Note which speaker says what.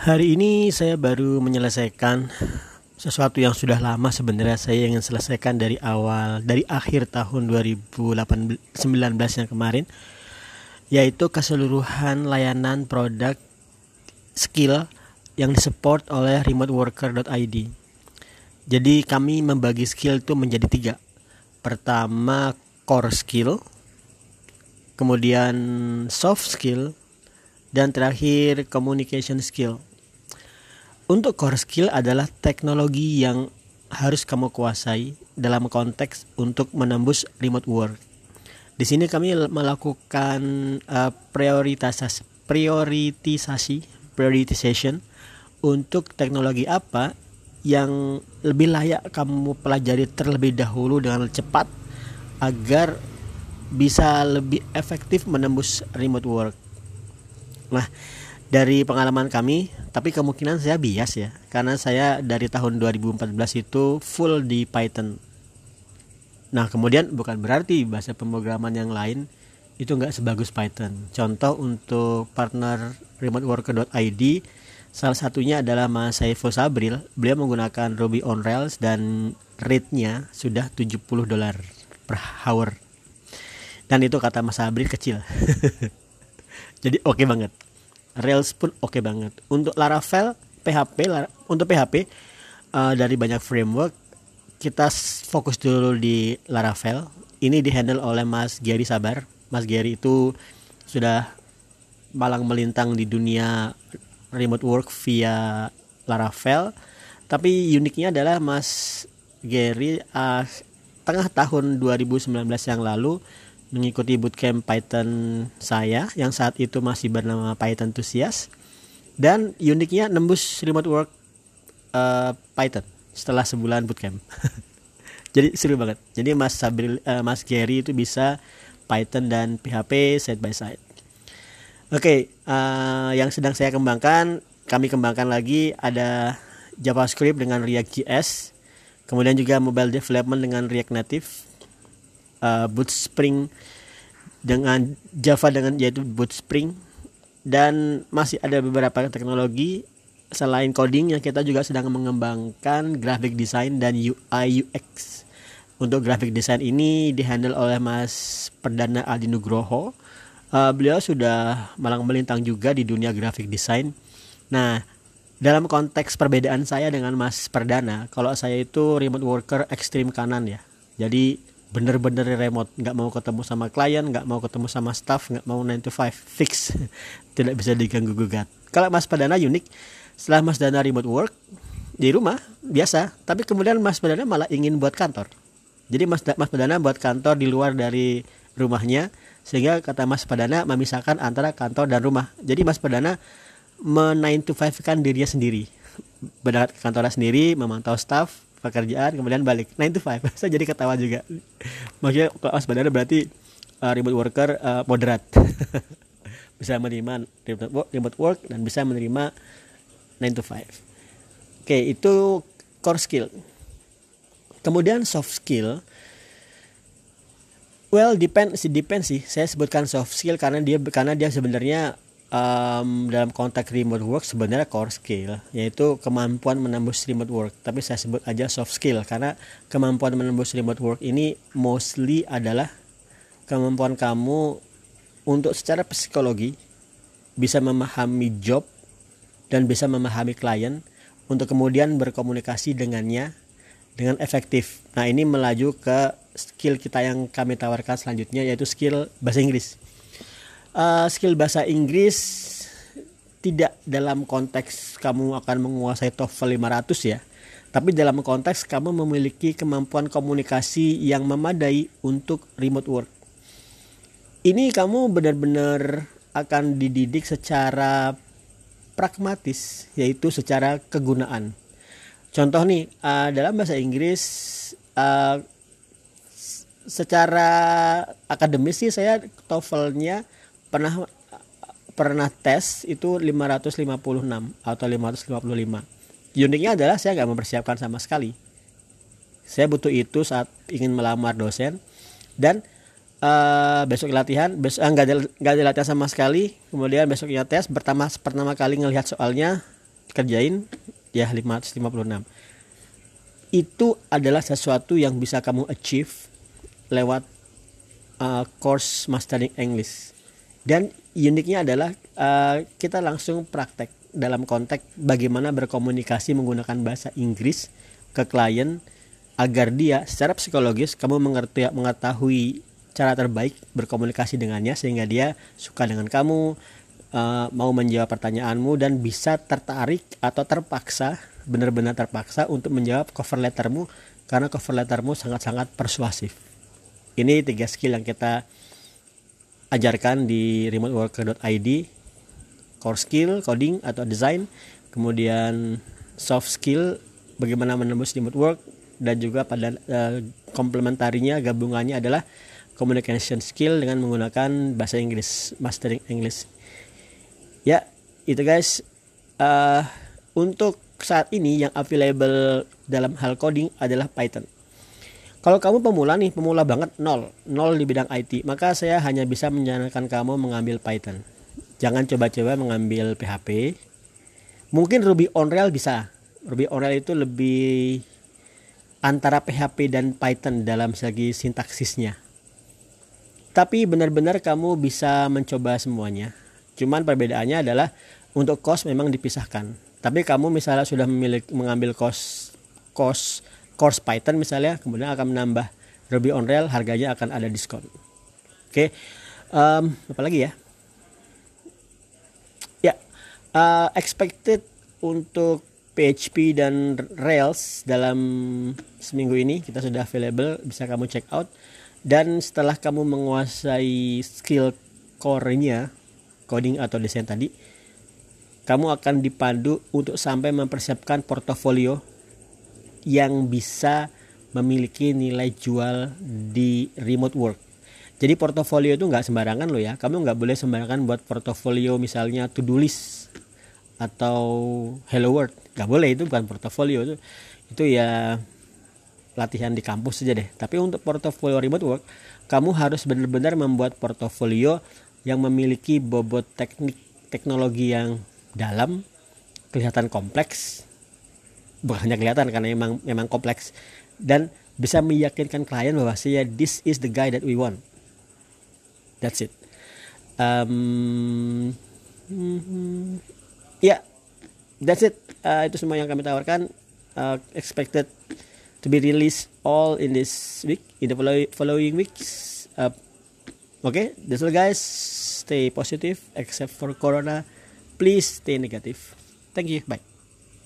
Speaker 1: Hari ini saya baru menyelesaikan sesuatu yang sudah lama sebenarnya saya ingin selesaikan dari awal dari akhir tahun 2019 yang kemarin yaitu keseluruhan layanan produk skill yang disupport oleh remoteworker.id. Jadi kami membagi skill itu menjadi tiga. Pertama core skill, kemudian soft skill, dan terakhir communication skill. Untuk core skill adalah teknologi yang harus kamu kuasai dalam konteks untuk menembus remote work. Di sini kami melakukan uh, prioritasasi, prioritisasi, prioritization untuk teknologi apa yang lebih layak kamu pelajari terlebih dahulu dengan cepat agar bisa lebih efektif menembus remote work. Nah, dari pengalaman kami, tapi kemungkinan saya bias ya, karena saya dari tahun 2014 itu full di Python. Nah, kemudian bukan berarti bahasa pemrograman yang lain itu nggak sebagus Python. Contoh untuk partner remoteworker.id, salah satunya adalah Mas Saiful Sabril. Beliau menggunakan Ruby on Rails dan rate-nya sudah 70 dolar per hour. Dan itu kata Mas Sabril kecil. Jadi oke okay banget. Rails pun oke okay banget. Untuk Laravel, PHP, untuk PHP uh, dari banyak framework kita fokus dulu di Laravel. Ini dihandle oleh Mas Gary Sabar. Mas Gary itu sudah malang melintang di dunia remote work via Laravel. Tapi uniknya adalah Mas Gary uh, tengah tahun 2019 yang lalu mengikuti bootcamp Python saya yang saat itu masih bernama Python Enthusiast dan uniknya nembus remote work uh, Python setelah sebulan bootcamp. Jadi seru banget. Jadi Mas Sabril, uh, Mas Gary itu bisa Python dan PHP side by side. Oke, okay, uh, yang sedang saya kembangkan, kami kembangkan lagi ada JavaScript dengan React.js, kemudian juga mobile development dengan React Native, uh, Bootspring dengan Java dengan yaitu Bootspring dan masih ada beberapa teknologi selain coding yang kita juga sedang mengembangkan graphic design dan UI UX. Untuk graphic design ini dihandle oleh Mas Perdana Adi Nugroho. Uh, beliau sudah malang melintang juga di dunia graphic design. Nah, dalam konteks perbedaan saya dengan Mas Perdana, kalau saya itu remote worker ekstrim kanan ya. Jadi bener-bener remote. Nggak mau ketemu sama klien nggak mau ketemu sama staff nggak mau 9 to 5 fix. Tidak bisa diganggu gugat. Kalau Mas Padana unik setelah Mas Dana remote work di rumah biasa. Tapi kemudian Mas Padana malah ingin buat kantor. Jadi Mas Mas Padana buat kantor di luar dari rumahnya sehingga kata Mas Padana memisahkan antara kantor dan rumah. Jadi Mas Padana men 9 to 5 kan dirinya sendiri. Berangkat ke kantornya sendiri memantau staff pekerjaan kemudian balik. 9 to 5 saya jadi ketawa juga. Maksudnya kalau sebenarnya berarti uh, remote worker uh, moderat. Bisa menerima remote work, dan bisa menerima 9 to 5 oke itu core skill. Kemudian soft skill. Well depend sih depend sih. Saya sebutkan soft skill karena dia karena dia sebenarnya um, dalam konteks remote work sebenarnya core skill yaitu kemampuan menembus remote work tapi saya sebut aja soft skill karena kemampuan menembus remote work ini mostly adalah kemampuan kamu untuk secara psikologi bisa memahami job dan bisa memahami klien untuk kemudian berkomunikasi dengannya dengan efektif. Nah, ini melaju ke skill kita yang kami tawarkan selanjutnya yaitu skill bahasa Inggris uh, skill bahasa Inggris tidak dalam konteks kamu akan menguasai TOEFL 500 ya. Tapi dalam konteks kamu memiliki kemampuan komunikasi yang memadai untuk remote work. Ini kamu benar-benar akan dididik secara pragmatis yaitu secara kegunaan. Contoh nih uh, dalam bahasa Inggris uh, secara akademis sih saya TOEFL-nya pernah pernah tes itu 556 atau 555 uniknya adalah saya nggak mempersiapkan sama sekali. Saya butuh itu saat ingin melamar dosen. Dan uh, besok latihan besok eh, nggak uh, ada nggak ada latihan sama sekali. Kemudian besoknya tes pertama pertama kali ngelihat soalnya kerjain ya 556 itu adalah sesuatu yang bisa kamu achieve lewat uh, course mastering English dan uniknya adalah uh, kita langsung praktek dalam konteks bagaimana berkomunikasi menggunakan bahasa Inggris ke klien agar dia secara psikologis kamu mengerti mengetahui cara terbaik berkomunikasi dengannya sehingga dia suka dengan kamu uh, mau menjawab pertanyaanmu dan bisa tertarik atau terpaksa benar-benar terpaksa untuk menjawab cover lettermu karena cover lettermu sangat-sangat persuasif. Ini tiga skill yang kita ajarkan di remoteworker.id core skill coding atau design. Kemudian soft skill bagaimana menembus remote work dan juga pada uh, komplementarinya gabungannya adalah communication skill dengan menggunakan bahasa Inggris mastering English. Ya itu guys. Uh, untuk saat ini yang available dalam hal coding adalah Python kalau kamu pemula nih pemula banget nol. Nol di bidang IT maka saya hanya bisa menyarankan kamu mengambil Python. Jangan coba-coba mengambil PHP mungkin Ruby on Rails bisa. Ruby on Rails itu lebih antara PHP dan Python dalam segi sintaksisnya. Tapi benar-benar kamu bisa mencoba semuanya. Cuman perbedaannya adalah untuk cost memang dipisahkan. Tapi kamu misalnya sudah memiliki mengambil cost cost course Python misalnya, kemudian akan menambah Ruby on Rails harganya akan ada diskon. Oke, um, apa lagi ya? Ya, uh, expected untuk PHP dan Rails dalam seminggu ini kita sudah available, bisa kamu check out dan setelah kamu menguasai skill core-nya coding atau desain tadi kamu akan dipandu untuk sampai mempersiapkan portofolio yang bisa memiliki nilai jual di remote work. Jadi portofolio itu nggak sembarangan loh ya. Kamu nggak boleh sembarangan buat portofolio misalnya to do list atau hello world. Nggak boleh itu bukan portofolio. Itu itu ya latihan di kampus saja deh. Tapi untuk portofolio remote work, kamu harus benar-benar membuat portofolio yang memiliki bobot teknik teknologi yang dalam, kelihatan kompleks, bukan hanya kelihatan karena memang memang kompleks dan bisa meyakinkan klien bahwa saya this is the guy that we want. That's it. Um, ya, yeah, that's it. Uh, itu semua yang kami tawarkan. Uh, expected to be released all in this week in the follow following weeks uh, okay that's all guys stay positive except for corona please stay negative thank you bye